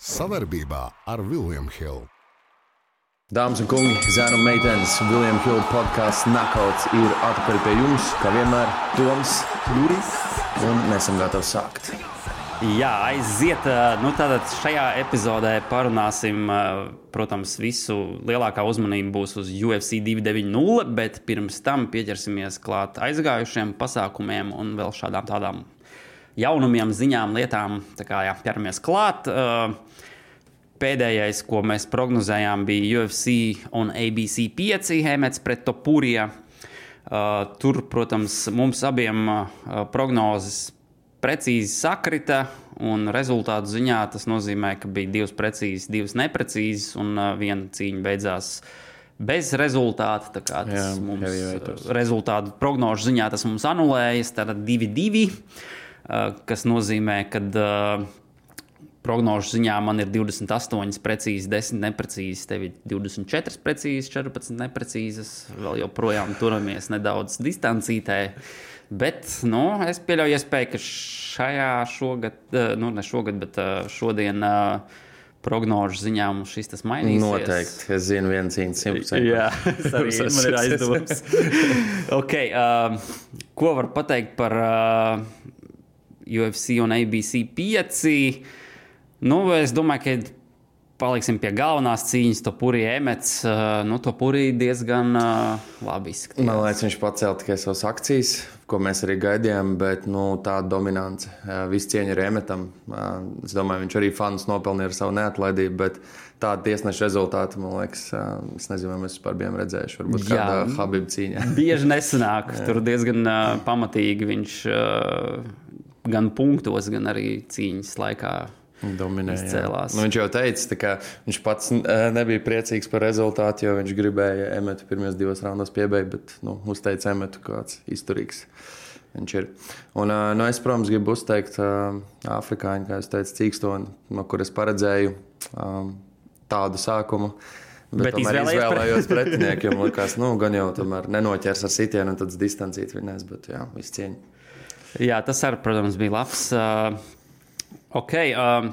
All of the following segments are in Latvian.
Savarbībā ar Vilniņu Hildu. Dāmas un kungi, zēna un meitenes, Viljams Hilda podkāsts Nakauts ir atpakaļ pie jums, kā vienmēr, Toms Juris, un mēs esam gatavi sākt. Jā, aiziet. Nu, tātad šajā epizodē parunāsim, protams, visu lielākā uzmanība būs uz UFC 290, bet pirms tam pieķersimies klāt aizgājušiem pasākumiem un vēl šādām tādām jaunumiem, ziņām, lietām. Tā kā jā, ķeramies klāt. Pēdējais, ko mēs prognozējām, bija UFC un ABC 5 Hemets pret Topurija. Tur, protams, mums abiem prognozes precīzi sakrita, un rezultātu ziņā tas nozīmē, ka bija divas precīzas, divas neprecīzas, un viena cīņa beidzās bez rezultāta. Tas Jā, mums rezultātu prognožu ziņā tas mums anulējas. Tad 2-2, kas nozīmē, ka prognožu ziņā man ir 28 precīzi, 10 neprecīzi, tev ir 24 precīzi, 14 neprecīzas. Vēl joprojām turamies nedaudz distancītē. Bet nu, es pieļauju iespēju, ka šajā šogad, eh, nu ne šogad, bet eh, šodien prognožu ziņā mums šis tas mainīsies. Noteikti. Es zinu, viens simtprocentīgi. Jā, tas arī man ir aizdoms. okay, uh, ko var pateikt par uh, UFC un ABC 5? Nu, es domāju, ka paliksim pie galvenās cīņas. To purī emets, nu, to purī diezgan uh, labi izskatījās. Man liekas, viņš pacēla tikai savas akcijas ko mēs arī gaidījām, bet nu, tāda dominance. Viss cieņa ir emetam. Es domāju, viņš arī fans nopelnīja ar savu neatlaidību, bet tāda tiesneša rezultāta, man liekas, es nezinu, vai mēs vispār bijām redzējuši. Varbūt Jā, kādā Habib cīņā. Bieži nesanāk. Tur diezgan uh, pamatīgi viņš uh, gan punktos, gan arī cīņas laikā Dominēja. Nu, viņš jau teica, ka viņš pats nebija priecīgs par rezultātu, jo viņš gribēja emetu pirmajos divos raundos piebeigt, bet nu, uzteica emetu kāds izturīgs. Viņš ir. Un, nu, es, protams, gribu uzteikt uh, afrikāņu, kā jau teicu, cīkstoni, no kuras paredzēju um, tādu sākumu. Bet, bet izvēlējos pre... pretinieku, jo man liekas, nu, gan jau tomēr nenoķers ar sitienu, un tad distancīt viņas, bet jā, viss cieņa. Jā, tas arī, protams, bija labs. Uh, Ok. Uh,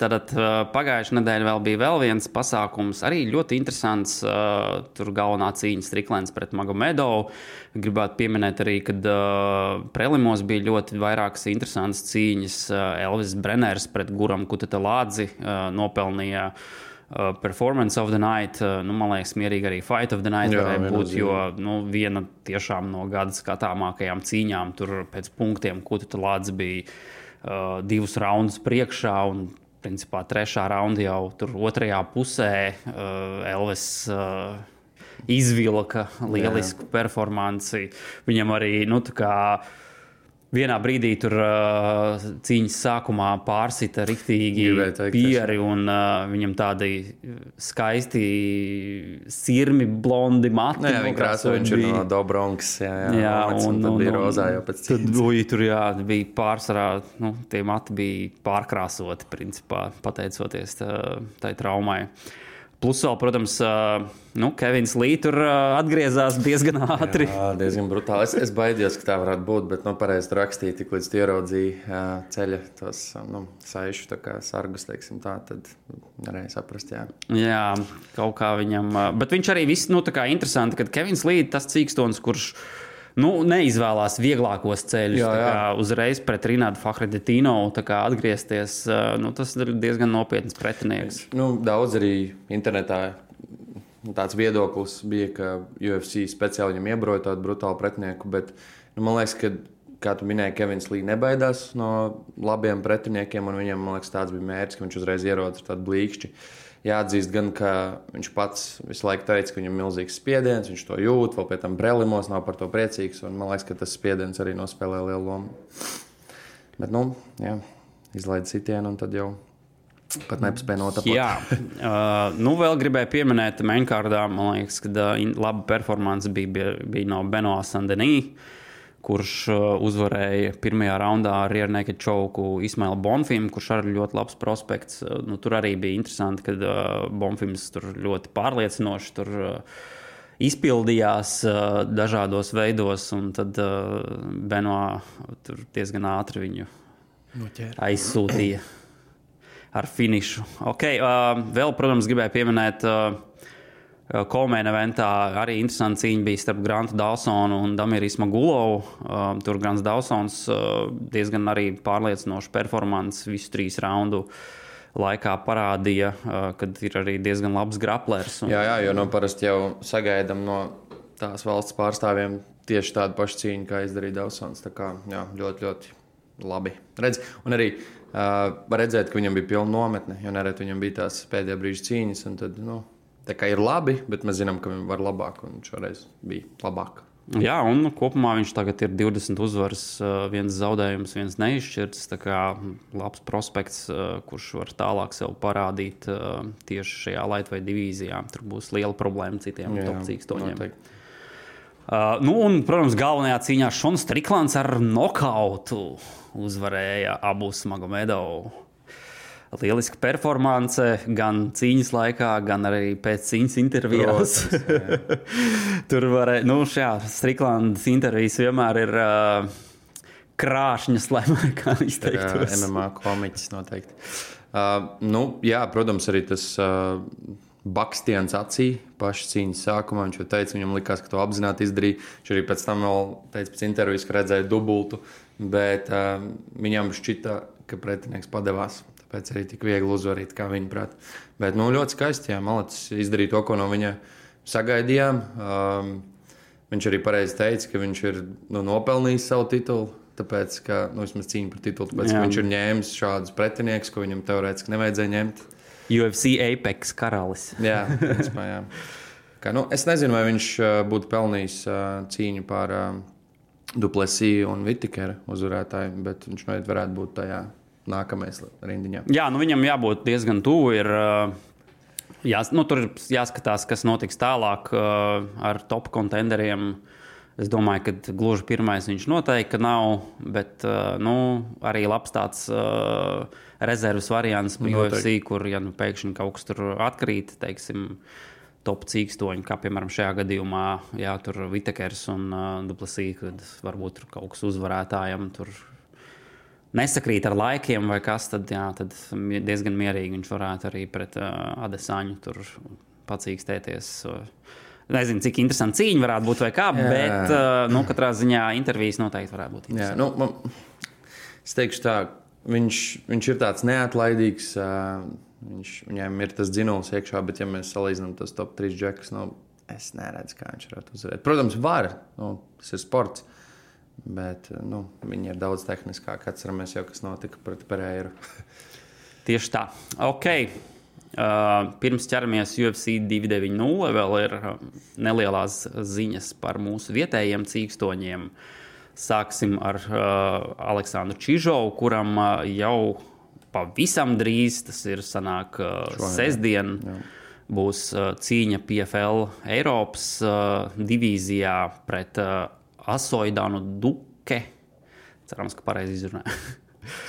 pagājušā nedēļa vēl bija vēl viens pasākums, arī ļoti interesants. Uh, tur galvenā cīņa Striklēns pret Magomedovu. Gribētu pieminēt arī, ka uh, prelimos bija ļoti vairākas interesantas cīņas. Uh, Elvis Brenners pret Guram Kutetelādzi uh, nopelnīja. Uh, performance of the night, uh, nu, man liekas, mierīgi arī fight of the night Jā, varēja būt. Jo nu, viena tiešām no gada skatāmākajām cīņām, tur pēc punktiem Kutetelādzi bija uh, divus raundus priekšā. Un, principā, trešā raunda jau tur otrajā pusē uh, Elvis. Uh, Izvilka lielisku performanci. Viņam arī nu, tā kā uh, vienā brīdī tur uh, cīņas sākumā pārsita rīktīgi pieri, un uh, viņam tādi skaisti sirmi, blondi mati. Jā, viņa krāsa, viņš ir no Dobronkas, jā, jā, jā un, un, un, bija rozā jau pēc cīņas. Tad bija tur, jā, bija pārsvarā, nu, tie mati bija pārkrāsoti, principā, pateicoties tā, tai traumai. Uh, Plus, vēl, protams, nu, Kevins Līts tur atgriezās diezgan ātri. Jā, diezgan brutāli. Es, es baidījos, ka tā varētu būt, bet nu, pareizi rakstīja, tik līdz ieraudzīja ceļa tos nu, saišu sargus, teiksim, tā, tad varēja saprast. Jā. jā, kaut kā viņam. Bet viņš arī viss, nu, tā kā interesanti, ka Kevins Līts tas cīkstons, kurš nu, neizvēlās vieglākos ceļus. Jā, jā. Uzreiz pret Rinādu Fahredetino atgriezties, nu, tas ir diezgan nopietns pretinieks. Nu, daudz arī internetā. Tāds viedoklis bija, ka UFC speciāli viņam iebroja tādu brutālu pretinieku, bet nu, man liekas, ka, kā tu minēji, Kevins Līja nebaidās no labiem pretiniekiem, un viņam liekas, tāds bija mērķis, ka viņš uzreiz ierodas ar tādu blīkšķi. Jāatzīst, gan, ka viņš pats visu laiku teica, ka viņam ir milzīgs spiediens, viņš to jūt, vēl pēc tam prelimos nav par to priecīgs. Man liekas, ka tas spiediens arī nospēlē lielu lomu. Bet, nu, jā, izlaiž sitienu un tad jau. Pat nepaspēja notapot. Jā, uh, nu vēl gribēju pieminēt, Mainkārdā, man liekas, ka uh, laba performance bija, bija, bija no Benoā Sandenī. Uh, kurš uh, uzvarēja pirmajā raundā ar Rierneku Čauku Ismailu Bonfimu, kurš arī ļoti labs prospekts. Uh, nu, tur arī bija interesanti, ka uh, Bonfims tur ļoti pārliecinoši tur izpildījās dažādos veidos, un tad Benoā tur diezgan ātri viņu Noķēra. aizsūtīja. ar finišu. Okay, uh, vēl, protams, gribēju pieminēt. Uh, Komēna eventā arī interesanti cīņa bija starp Grantu Dawsonu un Damiris Magulovu. Uh, tur Grants Dawsons uh, diezgan arī pārliecinoši performance visu trīs raundu laikā parādīja, uh, ka ir arī diezgan labs graplers. Un... Jā, jā, jo nu, parasti jau sagaidām no tās valsts pārstāvjiem tieši tādu pašu cīņu, kā izdarīja Dawsons. Tā kā jā, ļoti, ļoti labi. Redz, un arī uh, redzēt, ka viņam bija pilna nometne, jo nereti viņam bija tās pēdējā brīža cīņas. Tad, nu, tā kā ir labi, bet mēs zinām, ka viņi var labāk, un šoreiz bija labāk. Jā, un kopumā viņš tagad ir 20 uzvaras, viens zaudējums, viens neizšķirts. Tā kā labs prospekts, kurš var tālāk sev parādīt tieši šajā Latvijas divīzijā. Tur būs liela problēma citiem topcīkstoņiem. Uh, nu, un, protams, galvenajā cīņā Šons Striklants ar nokautu uzvarēja abus Magomedovus. Lieliska performance gan cīņas laikā, gan arī pēc cīņas intervijās. Tur varēja, nu, šajā Striklandas intervijas vienmēr ir uh, krāšņas, lai kā izteiktos. MMA komiķis noteikti. Uh, nu, jā, protams, arī tas. Uh, Bakstiens acī pašā cīņas sākumā. Viņš jau teica, viņam likās, ka to apzināti izdarīja. Viņš arī pēc tam vēl teica, pēc intervijas, ka redzēja dubultu, bet uh, viņam šķita, ka pretinieks padevās. Tāpēc arī tik viegli uzvarēt, kā viņa prāt. Bet nu, ļoti skaisti, ja Malacis izdarīja to, ko no viņa sagaidījām. Um, viņš arī pareizi teica, ka viņš ir nu, nopelnījis savu titulu. Tāpēc, ka nu, vismaz cīņa par titulu, tāpēc, viņš ir ņēmis šādus pretiniekus, ko viņam teorētiski nevajadzēja ņemt. UFC Apex karalis. jā, principā, jā. Kā, nu, es nezinu, vai viņš uh, būtu pelnījis uh, cīņu par uh, Duplesiju un Vitikeru uzvarētāju, bet viņš noteikti varētu būt tajā nākamais rindiņā. Jā, nu viņam jābūt diezgan tuvu. Ir, jās, nu, tur ir jāskatās, kas notiks tālāk ar top kontenderiem. Es domāju, ka gluži pirmais viņš noteikti nav, bet nu, arī labs tāds. Uh, rezerves variants UFC, kur ja nu, pēkšņi kaut kas tur atkrīt, teiksim, top cīkstoņi, kā piemēram šajā gadījumā, jā, tur Vitekers un uh, Duplasī, kad varbūt tur kaut kas uzvarētājam tur nesakrīt ar laikiem vai kas, tad, jā, tad diezgan mierīgi viņš varētu arī pret uh, Adesāņu tur pacīkstēties. Uh, Nezinu, cik interesanti cīņa varētu būt, vai kā, jā. bet uh, nu, katrā ziņā intervijas noteikti varētu būt. Jā, nu, man, es teikšu tā, viņš, viņš ir tāds neatlaidīgs. Viņš, viņam ir tas dzinējums iekšā, bet, ja mēs salīdzinām tos top 3 džekus, nu, es neredzu, kā viņš varētu uzvarēt. Protams, var, nu, tas ir sports. Bet nu, viņi ir daudz tehniskāki. Atceramies jau, kas notika pret Pereiru. Tieši tā. Okay. Uh, pirms ķeramies UFC 290, vēl ir nelielas ziņas par mūsu vietējiem cīkstoņiem. Uh, Sāksim ar uh, Aleksandru Čižovu, kuram uh, jau pavisam drīz, tas ir sanāk uh, sestdien, jā. būs uh, cīņa PFL Eiropas uh, divīzijā pret uh, Asoidānu Duke. Cerams, ka pareizi izrunāju.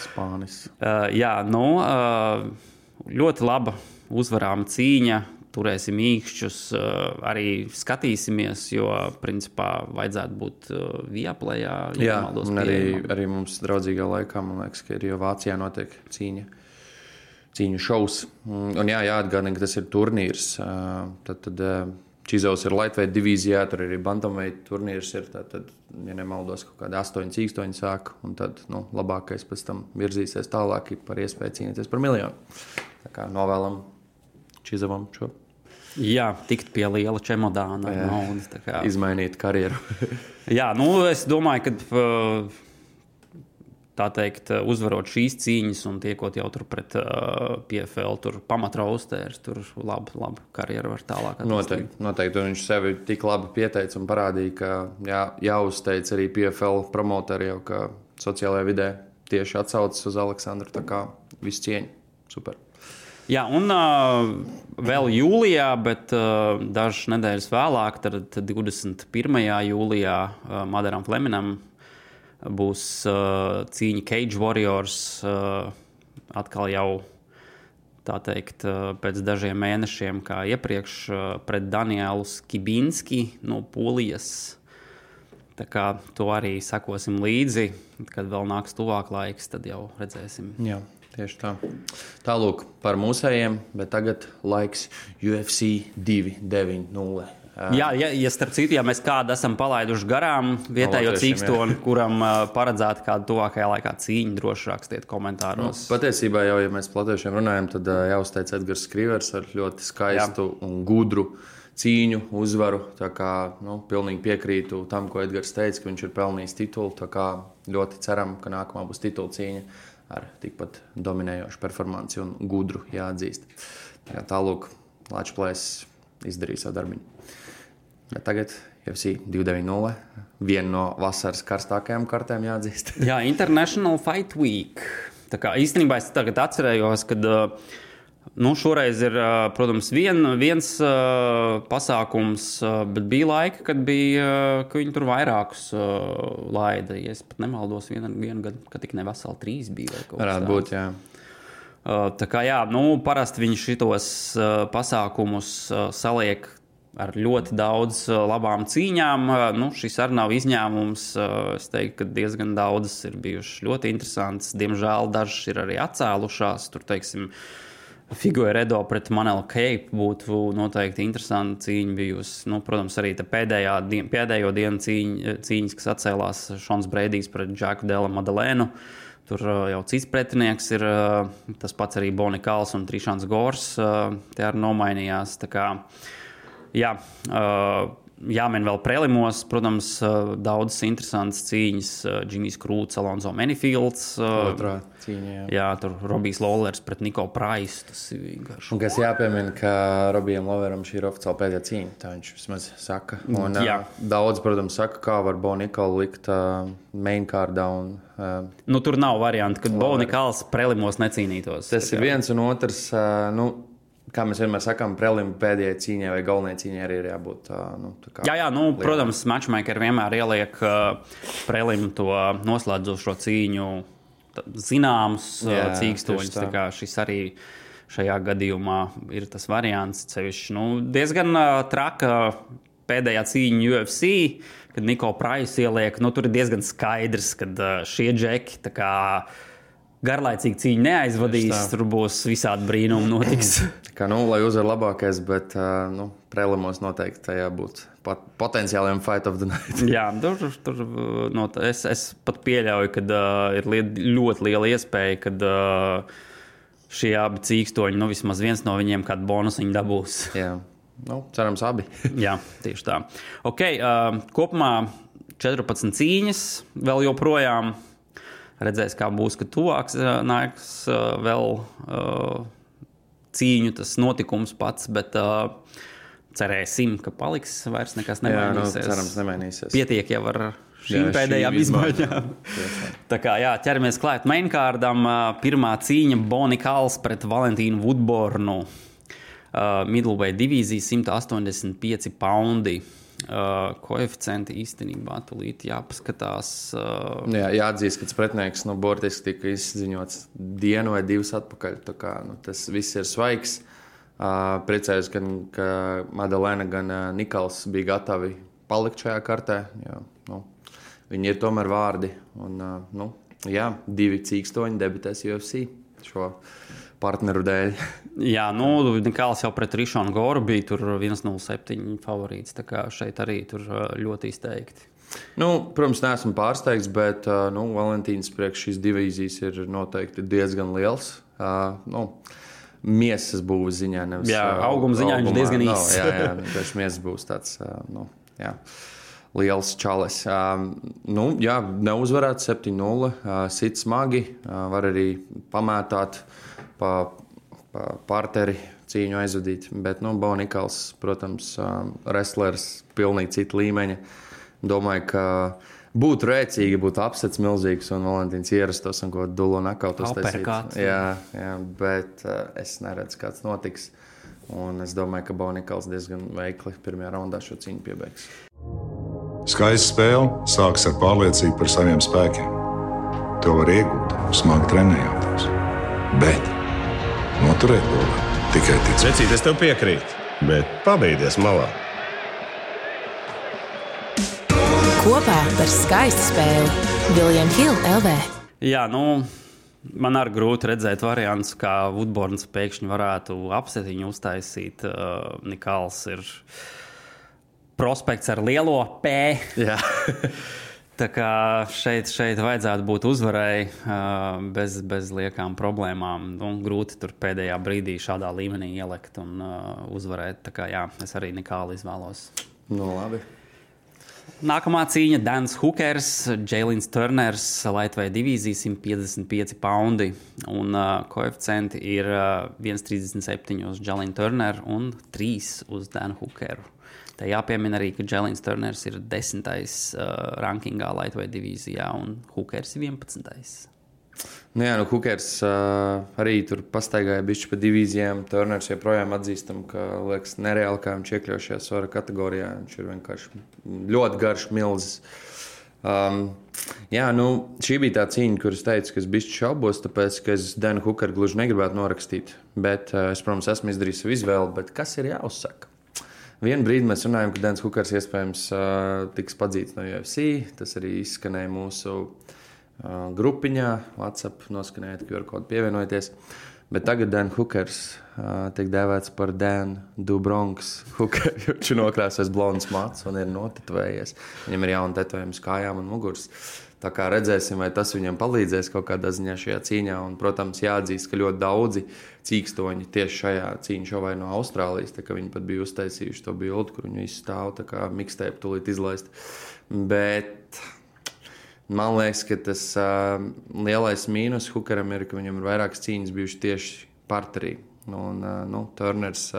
Spānis. uh, jā, nu, uh, ļoti laba uzvarāma cīņa turēsim īkšķus, eh, arī skatīsimies, jo principā vajadzētu būt eh, vieplējā. Jā, un arī, arī mums draudzīgā laikā, man liekas, ka ir jau Vācijā notiek cīņa. Cīņu šovs. Un jā, jāatgādina, ka tas ir turnīrs. Eh, tad, tad Čizovs ir Latvijas divīzijā, tur arī Bantamveida turnīrs. Ir, tad, tad, ja nemaldos, kaut kāda astoņu cīkstoņu sāk, un tad nu, labākais pēc tam virzīsies tālāk par iespēju cīnīties par miljonu. Tā kā novēlam Čizovam šo Jā, tikt pie liela čemodāna jā, naudas. Kā... Izmainīt karjeru. jā, nu es domāju, ka tā teikt, uzvarot šīs cīņas un tiekot jau tur pret uh, PFL, tur pamatraustērs, tur labi, labi karjeru var tālāk attīstīt. Noteikti, noteikti. Un viņš sevi tik labi pieteica un parādīja, ka jā, jāuzteic arī PFL promoteri jau, ka sociālajā vidē tieši atsaucas uz Aleksandru. Tā kā viss cieņa. Super. Jā, un uh, vēl jūlijā, bet uh, dažas nedēļas vēlāk, tad, tad 21. jūlijā uh, Madaram Fleminam būs uh, cīņa Cage Warriors. Uh, atkal jau tā teikt, uh, pēc dažiem mēnešiem, kā iepriekš, uh, pret Danielu Skibinski no Polijas. Tā kā to arī sekosim līdzi, kad vēl nāks tuvāk laiks, tad jau redzēsim. Jā. Tieši tā. Tālāk par mūsējiem, bet tagad laiks UFC 290. Jā, ja, ja starp citu, ja mēs kādu esam palaiduši garām, vietējo cīkstoni, kuram uh, paredzēta kāda tuvākajā laikā cīņa, droši rakstiet komentāros. Nu, patiesībā, jau, ja mēs platīšiem runājam, tad uh, jāuzteic Edgars Krīvers ar ļoti skaistu Jā. un gudru cīņu, uzvaru. Tā kā nu, pilnīgi piekrītu tam, ko Edgars teica, ka viņš ir pelnījis titulu. Tā kā ļoti ceram, ka nākamā būs titula cīņa ar tikpat dominējošu performanci un gudru jāatzīst. Jā, tālāk, Latvijas izdarīja savu darbu. Bet tagad UFC 290, viena no vasaras karstākajām kartēm jāatzīst. Jā, International Fight Week. Tā kā īstenībā es tagad atcerējos, kad uh, Nu, šoreiz ir, protams, vien, viens uh, pasākums, bet bija laika, kad, bija, uh, ka viņi tur vairākus laida. Ja es pat nemaldos, vienu, vienu gadu, kad tik ne veseli trīs bija. Varētu būt, jā. Tā kā jā, nu, parasti viņi šitos pasākumus saliek ar ļoti daudz uh, labām cīņām. Uh, nu, šis arī nav izņēmums. Uh, es teiktu, ka diezgan daudzas ir bijušas ļoti interesantas. Diemžēl dažas ir arī atcēlušās. Tur, teiksim, uh, Figueredo pret Manelu Keipu būtu noteikti interesanti cīņa bijusi. Nu, protams, arī pēdējā dien, pēdējo dienu cīņa, cīņas, kas atcēlās Šons Breidijs pret Džeku Dēlu Madalēnu. Tur uh, jau cits pretinieks ir uh, tas pats arī Bonikāls un Trīsāns Gors. Uh, tie arī nomainījās. Kā, jā, jāmin vēl prelimos, protams, daudzas interesantas cīņas. Džimijs Krūts, Alonso Menifields. Otrā cīņa. Jā, jā tur Robijs Lollers pret Niko Praisu. Tas ir vienkārši. Un kas jāpiemina, ka Robijam Loveram šī ir oficiāli pēdējā cīņa. Tā viņš vismaz saka. Un, jā. Daudz, protams, saka, kā var Bonikālu likt uh, mainkārdā. Un, uh, nu, tur nav variantu, ka Bonikāls prelimos necīnītos. Tas ir viens un otrs. Uh, nu, kā mēs vienmēr sakām, prelim pēdējai cīņai vai galvenajai cīņai arī ir jābūt. Nu, jā, jā nu, lielā. protams, matchmaker vienmēr ieliek uh, prelim to noslēdzošo cīņu zināmus uh, cīkstoņus. Šis arī šajā gadījumā ir tas variants. Cevišķi, nu, diezgan uh, traka pēdējā cīņa UFC. Kad Niko Praiss ieliek, nu, tur ir diezgan skaidrs, ka uh, šie džeki garlaicīgi cīņa neaizvadīs. Tur būs visādi brīnumi notiks. kā, nu, lai uzvar labākais, bet nu, prelimos noteikti tajā būtu pat potenciāliem fight of the night. Jā, tur, tur no, es, es pat pieļauju, ka uh, ir liet, ļoti liela iespēja, ka uh, šie abi cīkstoņi, nu vismaz viens no viņiem kādu bonusu dabūs. Jā, nu, cerams, abi. Jā, tieši tā. Okay, uh, kopumā 14 cīņas vēl joprojām redzēs, kā būs, kad tuvāks nāks vēl cīņu, tas notikums pats. Bet, Cerēsim, ka paliks vairs nekas nemainīsies. Jā, nu, cerams, nemainīsies. Pietiek jau ar šīm jā, pēdējām izmaiņām. Tā kā jā, ķeramies klāt mainkārdam. Pirmā cīņa Bonikāls pret Valentīnu Woodbornu. Uh, Middleweight divīzija 185 poundi. Uh, koeficienti īstenībā tūlīt jāpaskatās. Uh... Jā, jāatzīst, ka pretinieks nu, burtiski tika izziņots dienu vai divas atpakaļ. Kā, nu, tas viss ir svaigs. Uh, priecājos, ka, ka Madalēna gan uh, Nikals bija gatavi palikt šajā kartē. Jo, nu, viņi ir tomēr vārdi. Un, uh, nu, jā, divi cīkstoņi debitēs UFC šo partneru dēļ. Jā, nu, Nikāls jau pret Rišanu Goru bija tur 1,07 favorīts. Tā kā šeit arī tur ļoti izteikti. Nu, protams, neesmu pārsteigts, bet nu, Valentīnas priekš šīs divīzijas ir noteikti diezgan liels. Uh, nu, Miesas būvniecības ziņā, nevis jā, auguma ziņā viņš diezgan īsts. jā, jā, viņš miesas būs tāds. Nu, jā. Liels čalis. Nu, jā, neuzvarēt 7-0. Uh, sit smagi, var arī pamētāt. Pa, pa parteri cīņu aizvadīt. Bet nu, Bonikals, protams, wrestlers pilnīgi cita līmeņa. Domāju, ka būtu rēcīgi, būtu apsets milzīgs un Valentīns ierastos un ko dulu nakautos. Jā, jā, bet uh, es neredzu, kāds notiks. Un es domāju, ka Bonikals diezgan veikli pirmajā raundā šo cīņu piebeigs. Skaista spēle sākas ar pārliecību par saviem spēkiem. To var iegūt, smagi trenējoties. Bet Noturēt to tikai ticēt. Vecīt, es tev piekrītu, bet pabeigties malā. Kopā par skaistu spēli Viljams Hilde LV. Jā, nu, Man arī grūti redzēt variantus, kā Woodburns pēkšņi varētu apsetiņu uztaisīt. Uh, Nikāls ir prospekts ar lielo P. Tā kā šeit, šeit vajadzētu būt uzvarēji uh, bez, bez liekām problēmām. Nu, grūti tur pēdējā brīdī šādā līmenī ielikt un uzvarēt. Tā kā jā, es arī nekālu izvēlos. Nu, labi. Nākamā cīņa - Dans Hookers, Jēlins Turners, Latvijas divīzija 155 poundi. Un uh, koeficienti ir uh, 1,37 uz Jēlinu Turneru un 3 uz Danu Hookeru. Te jāpiemina arī, ka Jēlins Turners ir 10. Uh, rankingā Latvijas divīzijā un Hookers ir 11. Nu, jā, nu, Hookers uh, arī tur pastaigāja bišķi pa divīzijām. Turners joprojām atzīstam, ka liekas nereāli, kā viņš iekļauj šajā svara kategorijā. Viņš ir vienkārši ļoti garš milzis. Um, jā, nu, šī bija tā cīņa, kuras teicu, ka es biju šaubos, tāpēc, ka es Danu Hookeru gluži negribētu norakstīt. Bet uh, es, protams, esmu izdarījis savu izvēli, bet kas ir jāuzsaka? Vienu brīdi mēs runājām, ka Dārns Hookers iespējams tiks padzīts no UFC. Tas arī izskanēja mūsu grupiņā, WhatsApp noskanēja, ka var kaut kā pievienoties. Bet tagad Dārns Hookers uh, tiek dēvēts par Dānu Dubronks. Viņš ir nokrāsojis blondas mats un ir notetvējies. Viņam ir jauna tetovējuma uz kājām un muguras. Tā kā redzēsim, vai tas viņam palīdzēs kaut kādā ziņā šajā cīņā. Un, protams, jāatzīst, ka ļoti daudzi cīkstoņi tieši šajā cīņā šovai no Austrālijas. Viņi pat bija uztaisījuši to bildi, kur viņi stāv kā mikstēpu tūlīt izlaist. Bet man liekas, ka tas uh, lielais mīnus Hukaram ir, ka viņam ir vairākas cīņas bijušas tieši parterī. Un, nu, Turners,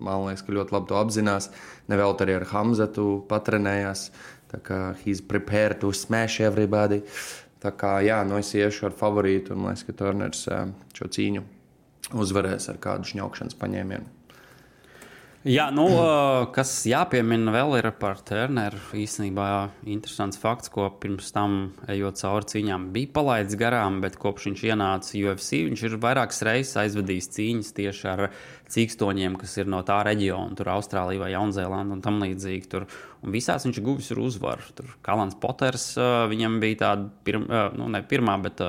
man liekas, ka ļoti labi to apzinās. Nevēl arī ar Hamzatu patrenējās. Tā kā he's prepared to smash everybody. Tā kā jā, nu es iešu ar favorītu un liekas, ka Turners šo cīņu uzvarēs ar kādu šņaukšanas paņēmienu. Jā, nu, kas jāpiemina vēl ir par Turneru. Īstenībā interesants fakts, ko pirms tam, ejot cauri cīņām, bija palaidis garām, bet kopš viņš ienāca UFC, viņš ir vairākas reizes aizvadījis cīņas tieši ar cīkstoņiem, kas ir no tā reģiona, tur Austrālija vai Jaunzēlanda un tam līdzīgi. Tur. Un visās viņš ir guvis ar uzvaru. Tur Kalans Poters, viņam bija tāda pirma, nu, ne pirmā, bet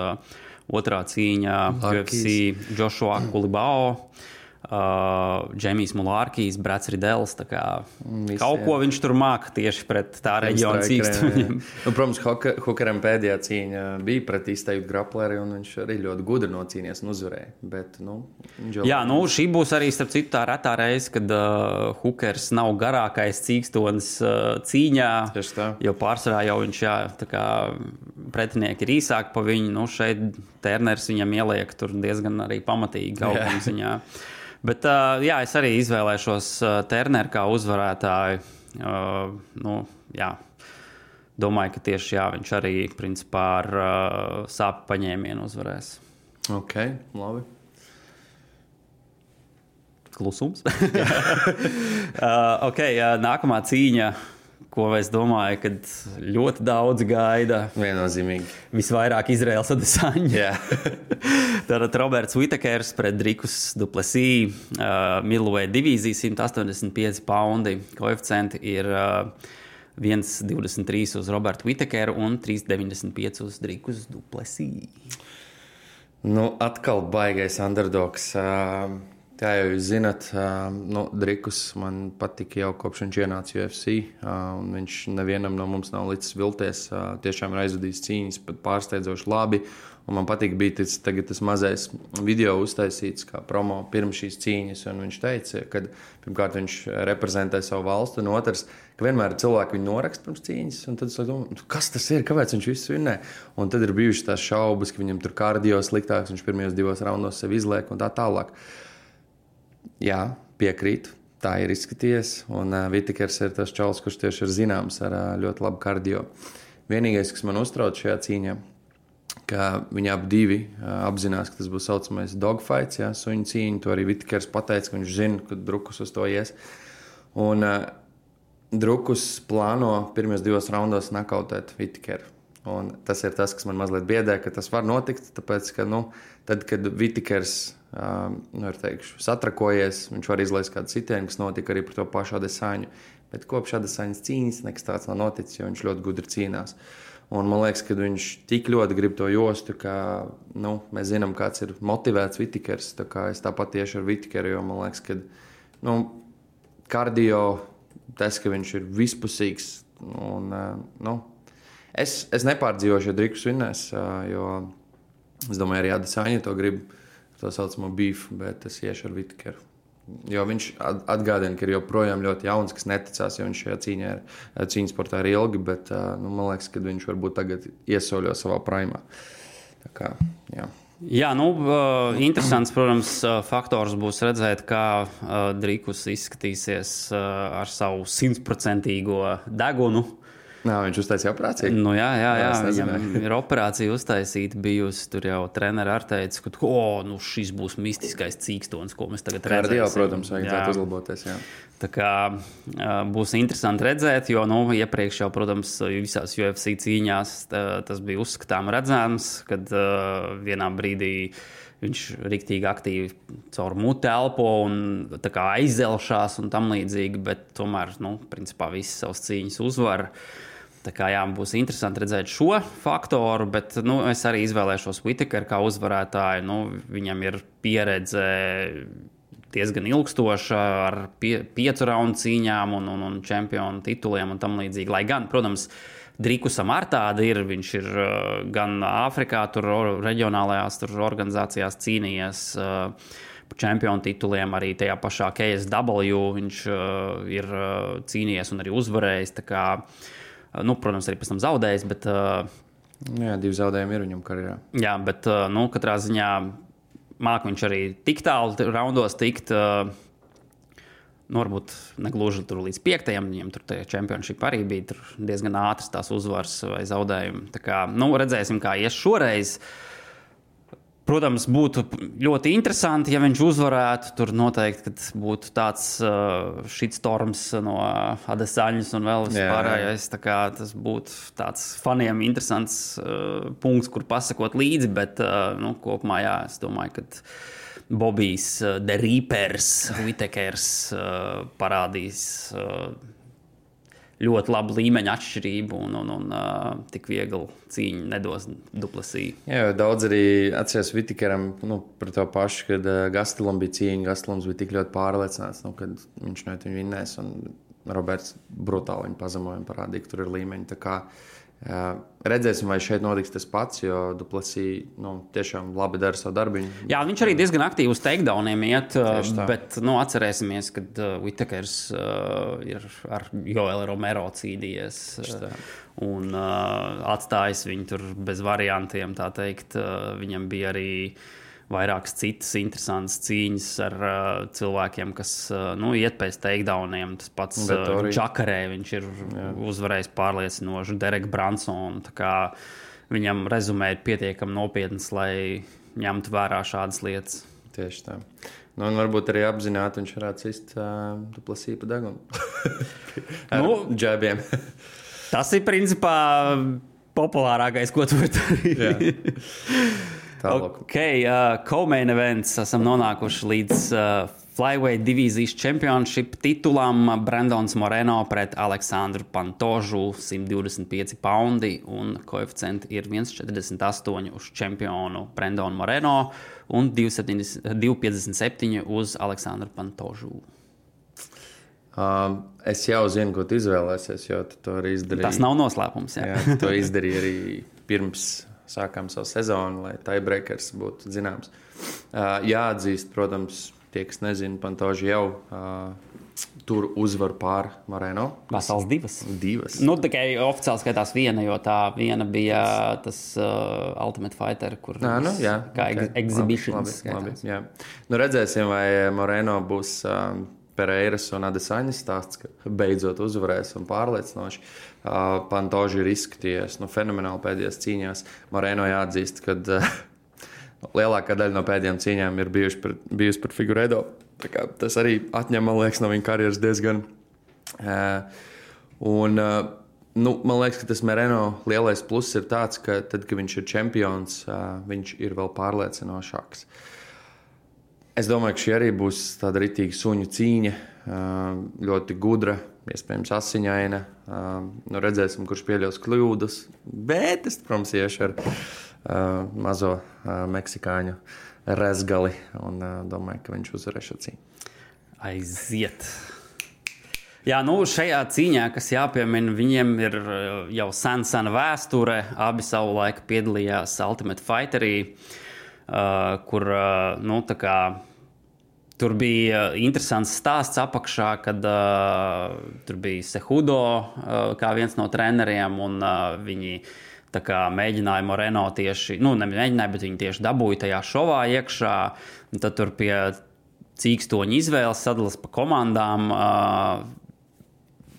otrā cīņa UFC Joshua Kulibao uh, Džemijs Mulārkijs, Brats Ridels. Visi, kaut ko viņš tur māca tieši pret tā reģiona cīkstuņiem. nu, protams, Hukaram pēdējā cīņa bija pret izteiktu grapleri, un viņš arī ļoti gudri nocīnījās un uzvarēja. Bet, nu, Joe... Jā, nu, šī būs arī starp citu tā retā reize, kad uh, Hukers nav garākais cīkstonis uh, cīņā. Jo pārsvarā jau viņš, jā, tā kā pretinieki ir īsāki pa viņu. Nu, šeit Terners viņam ieliek diezgan arī pamatīgi gaumā ziņā. Bet uh, jā, es arī izvēlēšos uh, Terneru kā uzvarētāju. Uh, nu, jā. Domāju, ka tieši jā, viņš arī principā ar uh, sāpju paņēmienu uzvarēs. Ok, labi. Klusums. uh, ok, uh, nākamā cīņa ko es domāju, ka ļoti daudz gaida. Viennozīmīgi. Visvairāk Izraels Adesāņa. Tātad Roberts Vitakers pret Drikus Duplesī, uh, Milvoja divīzija 185 poundi. Koeficienti ir uh, 1,23 uz Robertu Vitakeru un 3,95 uz Drikus Duplesī. Nu, atkal baigais underdogs. Uh... Kā jau jūs zināt, nu, Drikus man patika jau kopš viņš ienāca UFC. Viņš nevienam no mums nav licis vilties. Tiešām ir aizvadījis cīņas, pat pārsteidzoši labi. Un man patīk, bija tas, tas mazais video uztaisīts kā promo pirms šīs cīņas. Viņš teica, ka pirmkārt viņš reprezentē savu valstu, un otrs, ka vienmēr cilvēki viņu noraksta pirms cīņas. Tad es domāju, kas tas ir, kāpēc viņš visu vinnē. Un tad ir bijušas tās šaubas, ka viņam tur kardio sliktāks, viņš pirmajos divos raundos sev izliek un tā tālāk. Jā, piekrītu. Tā ir izskatījies. Un uh, Vitikers ir tas čels, kurš tieši ir zināms ar uh, ļoti labu kardio. Vienīgais, kas man uztrauc šajā cīņā, ka viņi abi divi, uh, apzinās, ka tas būs tā saucamais dogfights, ja, suņu cīņa. To arī Vitikers pateica, ka viņš zina, ka drukus uz to ies. Un uh, drukus plāno pirmajos divos raundos nakautēt Vitikeru. Un tas ir tas, kas man mazliet biedē, ka tas var notikt. Tāpēc, ka, nu, tad, kad Vitikers nu, teikšu, satrakojies. Viņš var izlaist kādu sitienu, kas notika arī par to pašu Adesāņu. Bet kopš Adesāņas cīņas nekas tāds nav noticis, jo viņš ļoti gudri cīnās. Un man liekas, ka viņš tik ļoti grib to jostu, ka nu, mēs zinām, kāds ir motivēts Vitikers. Tā kā es tāpat tieši ar Vitikeru, jo man liekas, ka nu, kardio, tas, ka viņš ir vispusīgs. Un, nu, es, es nepārdzīvošu, ja Drikus vinnēs, jo es domāju, arī Adesāņa to grib, to saucamo beefu, bet es iešu ar Vitikeru. Jo viņš atgādina, ka ir joprojām ļoti jauns, kas neticās, jo viņš šajā cīņā ir, cīņas sportā ir ilgi, bet nu, man liekas, ka viņš varbūt tagad iesaļo savā primā. Tā kā, jā. Jā, nu, interesants, protams, faktors būs redzēt, kā Drīkus izskatīsies ar savu simtprocentīgo degunu Nā, viņš uztaisīja operāciju. Nu, jā, jā, jā viņam ir operācija uztaisīta. Bijusi tur jau treniņš ar teicu, ka oh, nu, šis būs mistiskais cīkstons, ko mēs tagad redzam. Jā, protams, vajadzētu uzlaboties. Jā. Tā kā būs interesanti redzēt, jo nu, iepriekš jau, protams, visās UFC cīņās tas bija uzskatām redzams, kad uh, vienā brīdī viņš rīktīgi aktīvi caur muti elpo un aizzelšās un tam līdzīgi, bet tomēr, nu, principā visas savas cīņas uzvar. Uh, Tā kā jā, būs interesanti redzēt šo faktoru, bet nu, es arī izvēlēšos Whitakeru kā uzvarētāju. Nu, viņam ir pieredze diezgan ilgstoša ar pie, piecu raundu cīņām un, un, un čempionu tituliem un tam līdzīgi. Lai gan, protams, Drikusam ar tādu ir. Viņš ir uh, gan Āfrikā, tur reģionālajās tur organizācijās cīnījies. Uh, Čempionu tituliem arī tajā pašā KSW viņš uh, ir cīnījies un arī uzvarējis. Uh, Nu, protams, arī pēc tam zaudējis. Bet, nu Jā, divi zaudējumi ir viņam karjerā. Jā, bet nu, katrā ziņā mākslinieks viņš arī tik tālu raundos tikt. Nu, varbūt ne gluži līdz piektajam, viņam tur bija čempionšīpa arī bija diezgan ātras tās uzvaras vai zaudējumi. Tā kā, nu, redzēsim, kā ies šoreiz. Uh, Protams, būtu ļoti interesanti, ja viņš uzvarētu. Tur noteikti būtu tāds uh, shitstorms no Adesaņas un vēl vispārējais. Tas būtu tāds faniem interesants uh, punkts, kur pasakot līdzi. Bet uh, nu, kopumā jā, es domāju, ka Bobijs, uh, The Reapers, Vitekers uh, parādīs. Uh, ļoti labu līmeņa atšķirību un, un, un uh, tik viegli cīņu nedos duplasī. Jā, daudz arī atceros Vitikeram nu, par to pašu, kad uh, Gastelam bija cīņa. Gastelams bija tik ļoti pārliecināts, nu, ka viņš no viņu vinnēs. Un Roberts brutāli viņu pazemoja un parādīja, ka tur ir līmeņi. Redzēsim, vai šeit notiks tas pats, jo Duplasī nu, tiešām labi dara savu darbu. Jā, viņš arī diezgan aktīvi uz takedowniem iet, bet nu, atcerēsimies, ka uh, Whitakers uh, ir ar Joelu Romero cīnījies. Uh, un uh, atstājis viņu tur bez variantiem, tā teikt. Uh, viņam bija arī uh, vairākas citas interesantas cīņas ar uh, cilvēkiem, kas uh, nu, iet pēc takedowniem. Tas pats uh, Čakarē, viņš ir Jā. uzvarējis pārliecinoši Derek Bransonu. Viņam rezumē ir pietiekami nopietns, lai ņemtu vērā šādas lietas. Tieši tā. Nu, un varbūt arī apzināti viņš varētu cist uh, plasību degunu. Nu, džēbiem. tas ir principā populārākais, ko tu vari darīt. Tālāk. Ok, uh, co-main events esam nonākuši līdz uh, Flyweight divīzijas championship titulam. Brendons Moreno pret Aleksandru Pantožu 125 poundi un koeficienti ir 1,48 uz čempionu Brendonu Moreno un 2,57 uz Aleksandru Pantožu. Um, es jau zinu, ko tu izvēlēsies, jo tu to arī izdarīji. Tas nav noslēpums. Jā, jā to izdarīji arī pirms sākām savu sezonu, lai tiebreakers būtu zināms. Uh, jāatzīst, protams, tie, kas nezina, Pantoži jau uh, tur uzvar pār Marēno. Vesels divas. Divas. Nu, tikai oficiāli skaitās viena, jo tā viena bija tas uh, Ultimate Fighter, kur Nā, nu, jā, kā okay. exhibitions. Labi, labi, jā. Nu, redzēsim, vai Moreno būs. Uh, Pereiras un Adesaņas stāsts, ka beidzot uzvarēs un pārliecinoši. Uh, Pantoži ir izskatījies nu, fenomenāli pēdējās cīņās. Moreno jāatzīst, ka uh, lielākā daļa no pēdējām cīņām ir bijuši par, bijusi par figūrēdo. Tas arī atņem, man liekas, no viņa karjeras diezgan. Uh, un, uh, Nu, man liekas, ka tas Mereno lielais pluss ir tāds, ka tad, kad viņš ir čempions, uh, viņš ir vēl pārliecinošāks. Uh, Es domāju, ka šī arī būs tāda rītīga suņu cīņa, ļoti gudra, iespējams asiņaina. Nu, redzēsim, kurš pieļaus kļūdas. Bet es, protams, iešu ar mazo meksikāņu rezgali un domāju, ka viņš uzvarēs šo cīņu. Aiziet! Jā, nu, šajā cīņā, kas jāpiemina, viņiem ir jau sen, sena vēsture. Abi savulaik piedalījās Ultimate Fighterī, uh, kur uh, nu, kā, tur bija interesants stāsts apakšā, kad uh, tur bija Sehudo kā viens no treneriem, un viņi kā, mēģināja Moreno tieši, nu, nemēģināja, bet viņi tieši dabūja tajā šovā iekšā. Tad tur pie cīkstoņa izvēles sadalas pa komandām. Uh,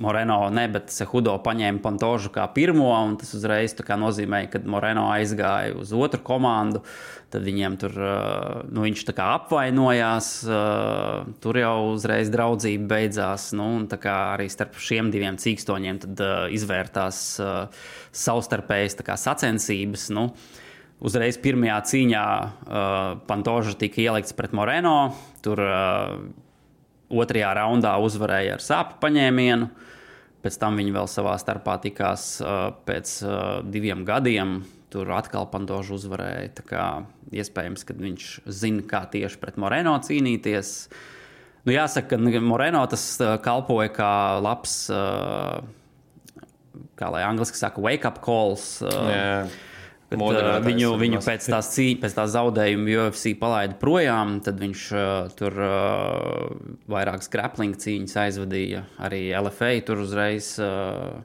Moreno ne, bet Sehudo paņēma Pantožu kā pirmo, un tas uzreiz nozīmēja, ka Moreno aizgāja uz otru komandu. Tad viņiem tur nu, viņš apvainojās, tur jau uzreiz draudzība beidzās. Nu, arī starp šiem diviem cīkstoņiem tad, izvērtās savstarpējas sacensības. Nu, uzreiz pirmajā cīņā Pantoža tika ielikts pret Moreno. Tur otrajā raundā uzvarēja ar sāpju paņēmienu. Pēc tam viņi vēl savā starpā tikās uh, pēc uh, diviem gadiem. Tur atkal Pandožs uzvarēja. Tā kā iespējams, ka viņš zina, kā tieši pret Moreno cīnīties. Nu, jāsaka, ka Moreno tas uh, kalpoja kā labs, kā lai angliski saka, wake up calls. Yeah Kad, uh, viņu viņu pēc tās, cīņa, pēc tās zaudējuma UFC palaida projām, tad viņš uh, tur uh, vairākas grappling cīņas aizvadīja. Arī LFA tur uzreiz uh,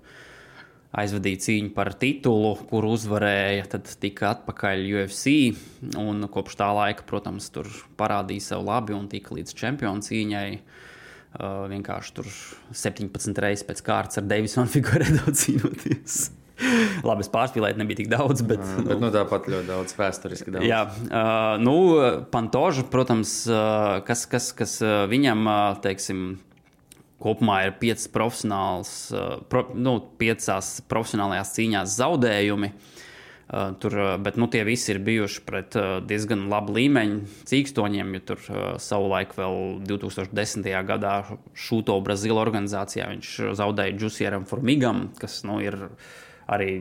aizvadīja cīņu par titulu, kur uzvarēja. Tad tika atpakaļ UFC. Un kopš tā laika, protams, tur parādīja sev labi un tika līdz čempionu cīņai. Uh, vienkārši tur 17 reizes pēc kārtas ar Davisonu figūru cīnoties. Labi, es pārspīlēju, nebija tik daudz, bet, mm, bet nu, tāpat ļoti daudz vēsturiski. Daudz. Jā, uh, nu, Pantoža, protams, uh, kas, kas, kas viņam, uh, teiksim, kopumā ir piecas profesionāls, uh, pro, nu, piecās profesionālajās cīņās zaudējumi. Uh, tur, bet nu, tie visi ir bijuši pret uh, diezgan labu līmeņu cīkstoņiem. Ja tur uh, savulaik, vēl 2010. gadā, Šūto Brazīlijas organizācijā viņš zaudēja Džusieram Formigam, kas nu, ir arī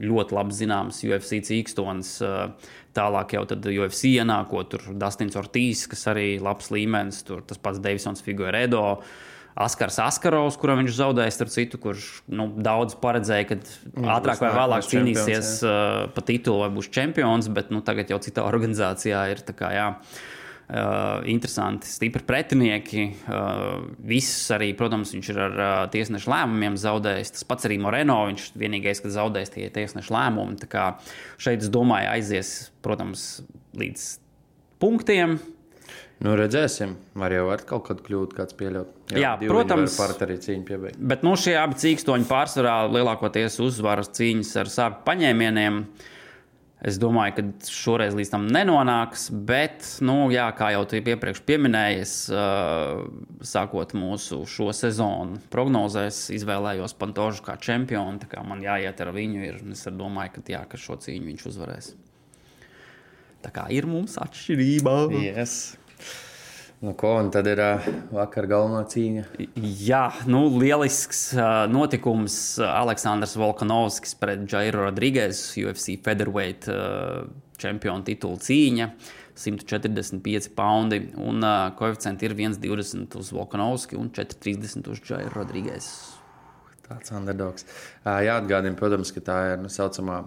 ļoti labi zināms UFC cīkstons. Eh, tālāk jau tad UFC ienākot, tur Dustins Ortīs, kas arī labs līmenis, tur tas pats Davisons Figueredo. Askars Askarovs, kuram viņš zaudēja, starp citu, kurš nu, daudz paredzēja, ka mm, ātrāk vai vēlāk cīnīsies uh, pa titulu vai būs čempions, bet nu, tagad jau citā organizācijā ir tā kā jā. Uh, interesanti, stipri pretinieki. Uh, visus arī, protams, viņš ir ar uh, tiesnešu lēmumiem zaudējis. Tas pats arī Moreno. Viņš vienīgais, kas zaudējis tie tiesnešu lēmumi. Tā kā šeit, es domāju, aizies, protams, līdz punktiem. Nu, redzēsim, var jau ar kaut kādu kļūdu, kāds pieļaut. Jā, Jā protams, arī cīņu piebeigt. Bet nu, šie abi cīkstoņi pārsvarā lielākoties uzvaras cīņas ar sāpju paņēmieniem. Uh, Es domāju, ka šoreiz līdz tam nenonāks, bet, nu, jā, kā jau tu iepriekš pieminēji, es, uh, sākot mūsu šo sezonu prognozēs, izvēlējos Pantožu kā čempionu. Kā man jāiet ar viņu, ir, es domāju, ka, jā, ka šo cīņu viņš uzvarēs. Tā kā ir mums atšķirība. Yes. Nu, ko, un tad ir uh, vakar galvenā cīņa. Jā, nu, lielisks uh, notikums. Aleksandrs Volkanovskis pret Jairu Rodrīgas, UFC Featherweight uh, čempionu titulu cīņa. 145 poundi, un uh, koeficients ir 1,20 uz Volkanovski un 4,30 uz Jairu Rodrīgas. Tāds underdogs. Uh, jāatgādina, protams, ka tā ir nu, saucamā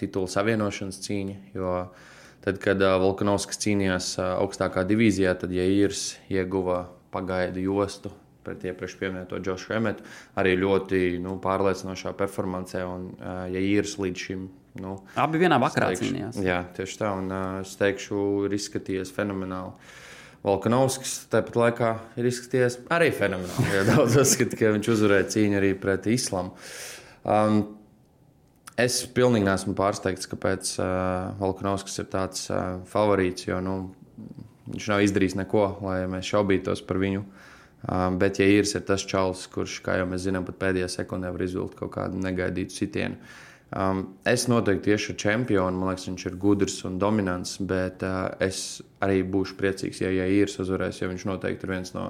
titula savienošanas cīņa. Jo, uh, Tad, kad Volkanovskis cīnījās augstākā divīzijā, tad Jēzus ieguva pagaidu jostu pret iepriekš minēto Džošu Emetu. Arī ļoti nu, pārliecinošā performancē, un uh, Jēzus līdz šim. Nu, Abi vienā vakarā teikšu, cīnījās. Jā, tieši tā. Un, uh, es teikšu, ir izskatījies fenomenāli. Volkanovskis tāpat laikā ir izskatījies arī fenomenāli. Ja daudz uzskata, ka viņš uzvarēja cīņu arī pret islamu. Um, Es pilnīgi neesmu pārsteigts, kāpēc uh, Volkanovskis ir tāds uh, favorīts, jo nu, viņš nav izdarījis neko, lai mēs šaubītos par viņu. Uh, bet, ja īrs ir tas čalis, kurš, kā jau mēs zinām, pat pēdējā sekundē var izvilkt kaut kādu negaidītu sitienu, Um, es noteikti tieši ar čempionu, man liekas, viņš ir gudrs un dominants, bet uh, es arī būšu priecīgs, ja, ja īrs uzvarēs, jo viņš noteikti ir viens no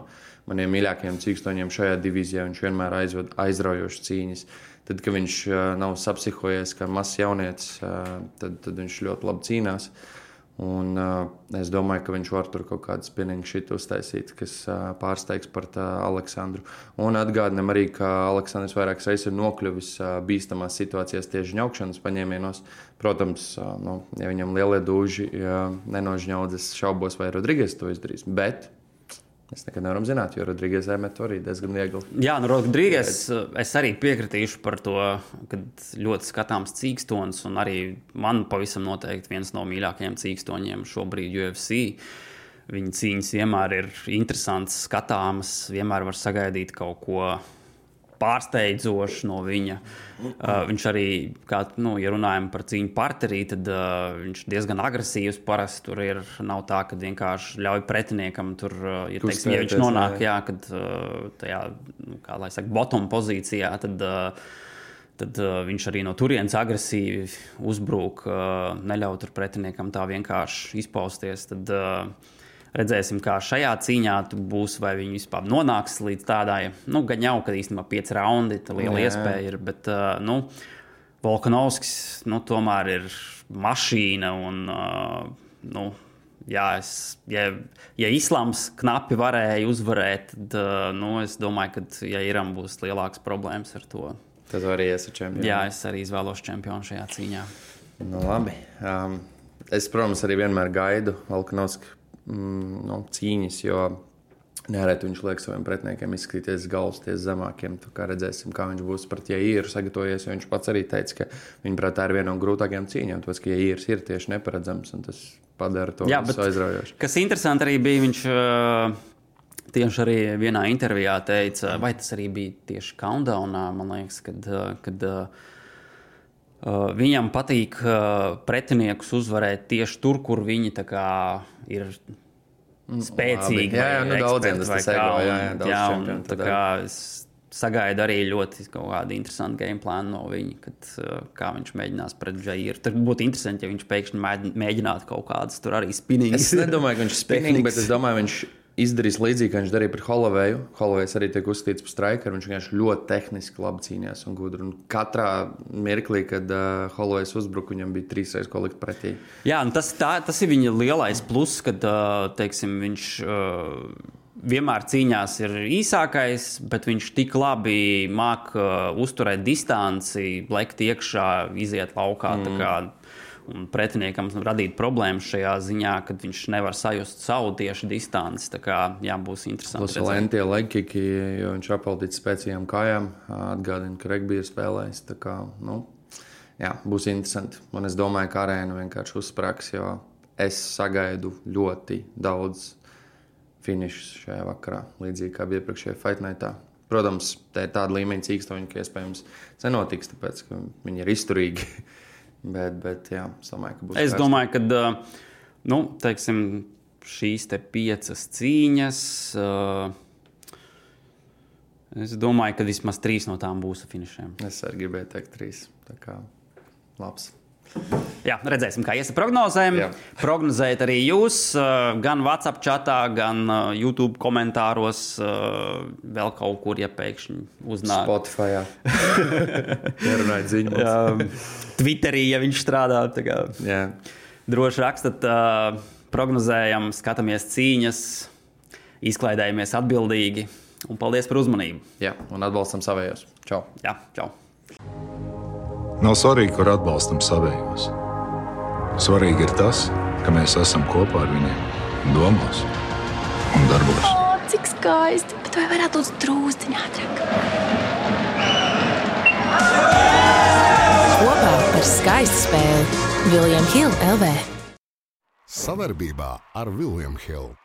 maniem mīļākajiem cīkstoņiem šajā divīzijā. Viņš vienmēr aizved aizraujošas cīņas. Tad, kad viņš nav sapsihojies kā mazs jaunietis, tad, tad viņš ļoti labi cīnās. Un, es domāju, ka viņš var tur kaut kādu spinningu šitu uztaisīt, kas pārsteigs par Aleksandru. Un atgādinām arī, ka Aleksandrs vairākas reizes ir nokļuvis bīstamās situācijās tieši ņaukšanas paņēmienos. Protams, nu, ja viņam lielie dūži ja nenožņaudzes, šaubos, vai Rodrīgas to izdarīs. Bet Mēs nekad nevaram zināt, jo Rodrīgas ēmet to arī diezgan viegli. Jā, nu, Rodrīgas es arī piekritīšu par to, ka ļoti skatāms cīkstons, un arī man pavisam noteikti viens no mīļākajiem cīkstoņiem šobrīd UFC. Viņa cīņas vienmēr ir interesants, skatāmas, vienmēr var sagaidīt kaut ko pārsteidzošs no viņa. Uh, viņš arī, kā, nu, ja runājam par cīņu partnerī, tad uh, viņš diezgan agresīvs. Parasti tur ir, nav tā, ka vienkārši ļauj pretiniekam tur, uh, ja, teiksim, ja viņš nonāk, jā, kad uh, tajā, nu, kā lai saka, bottom pozīcijā, tad. Uh, tad uh, viņš arī no turienes agresīvi uzbrūk, uh, neļauj tur pretiniekam tā vienkārši izpausties. Tad, uh, Redzēsim, kā šajā cīņā būs, vai viņi vispār nonāks līdz tādai, nu, gan jau, ka īstenībā pieci raundi, tā liela Jā. iespēja ir. Bet, nu, Volkanovskis nu, tomēr ir mašīna un, nu, jā, es, ja, ja islāms knapi varēja uzvarēt, tad nu, es domāju, ka ja Iram būs lielākas problēmas ar to. Tad arī esi čempions. Jā, es arī izvēlos čempionu šajā cīņā. Nu, labi. Um, es, protams, arī vienmēr gaidu Volkanovski mm, nu, cīņas, jo Nereti viņš liek saviem pretiniekiem izskatīties galvasties zemākiem. Kā redzēsim, kā viņš būs pret Jāīru sagatavojies. Viņš pats arī teica, ka viņa prātā ir viena no grūtākajām cīņām. Tas, ka Jāīrs ir tieši neparedzams un tas padara to aizraujošu. Kas interesanti arī bija, viņš tieši arī vienā intervijā teica, vai tas arī bija tieši Countdownā, man liekas, kad. kad Uh, viņam patīk pretiniekus uzvarēt tieši tur, kur viņi ir mm, spēcīgi. Jā, jā nu, daudziem tas ir ego. Jā, jā, daudz jā, un, tā kā es sagaidu arī ļoti interesantu game plānu no viņa, kad, kā viņš mēģinās pret Džairu. Tad būtu interesanti, ja viņš pēkšņi mēģinātu kaut kādas tur arī spinningas. Es nedomāju, ka viņš ir spinning, bet es domāju, viņš izdarījis līdzīgi, kā viņš darīja pret Holovēju. Holovējs arī tiek uzskatīts par strikeru. Viņš vienkārši ļoti tehniski labi cīnījās un gudri. Un katrā mirklī, kad uh, Holovējs uzbruka, viņam bija trīs reizes ko likt pretī. Jā, tas, tā, tas ir viņa lielais pluss, kad uh, teiksim, viņš. Uh, vienmēr cīņās ir īsākais, bet viņš tik labi māca uh, uzturēt distanci, lekt iekšā, iziet laukā. Mm un pretiniekam radīt problēmas šajā ziņā, kad viņš nevar sajust savu tieši distanci. Tā kā jā, būs interesanti. Tas lentie legkiki, jo viņš apaldīts spēcīgām kājām, atgādina, ka regbija spēlēs. Tā kā, nu, jā, būs interesanti. Un es domāju, ka arēna vienkārši uzsprāgs, jo es sagaidu ļoti daudz finišus šajā vakarā, līdzīgi kā bija iepriekšējā Fight Nightā. Protams, tā ir tāda līmeņa cīkstoņa, ka iespējams nenotiks, tāpēc ka viņi ir izturīgi. Bet, bet jā, es domāju, ka būs. Es kārsti. domāju, ka nu, teiksim, šīs te piecas cīņas. Es domāju, ka vismaz trīs no tām būs finišiem. Es arī gribēju teikt, trīs. Tā kā labs. Jā, redzēsim, kā iesa prognozēm. Jā. Prognozējiet arī jūs, gan WhatsApp chatā, gan YouTube komentāros, vēl kaut kur, ja pēkšņi uznāk. Spotify. Nerunājiet ziņu. Twitterī, ja viņš strādā. Droši rakstat, prognozējam, skatāmies cīņas, izklaidējamies atbildīgi. Un paldies par uzmanību. Jā, un atbalstam savējos. Čau! Jā, čau! Nav svarīgi, kur atbalstam savējos. Svarīgi ir tas, ka mēs esam kopā ar viņiem, domās un darbos. O, cik skaisti! Bet vai varētu būt drūzdiņā ātrāk? Kopā par skaistu spēli Viljams Hilde LV. Savarbībā ar Vilniņu Hildu.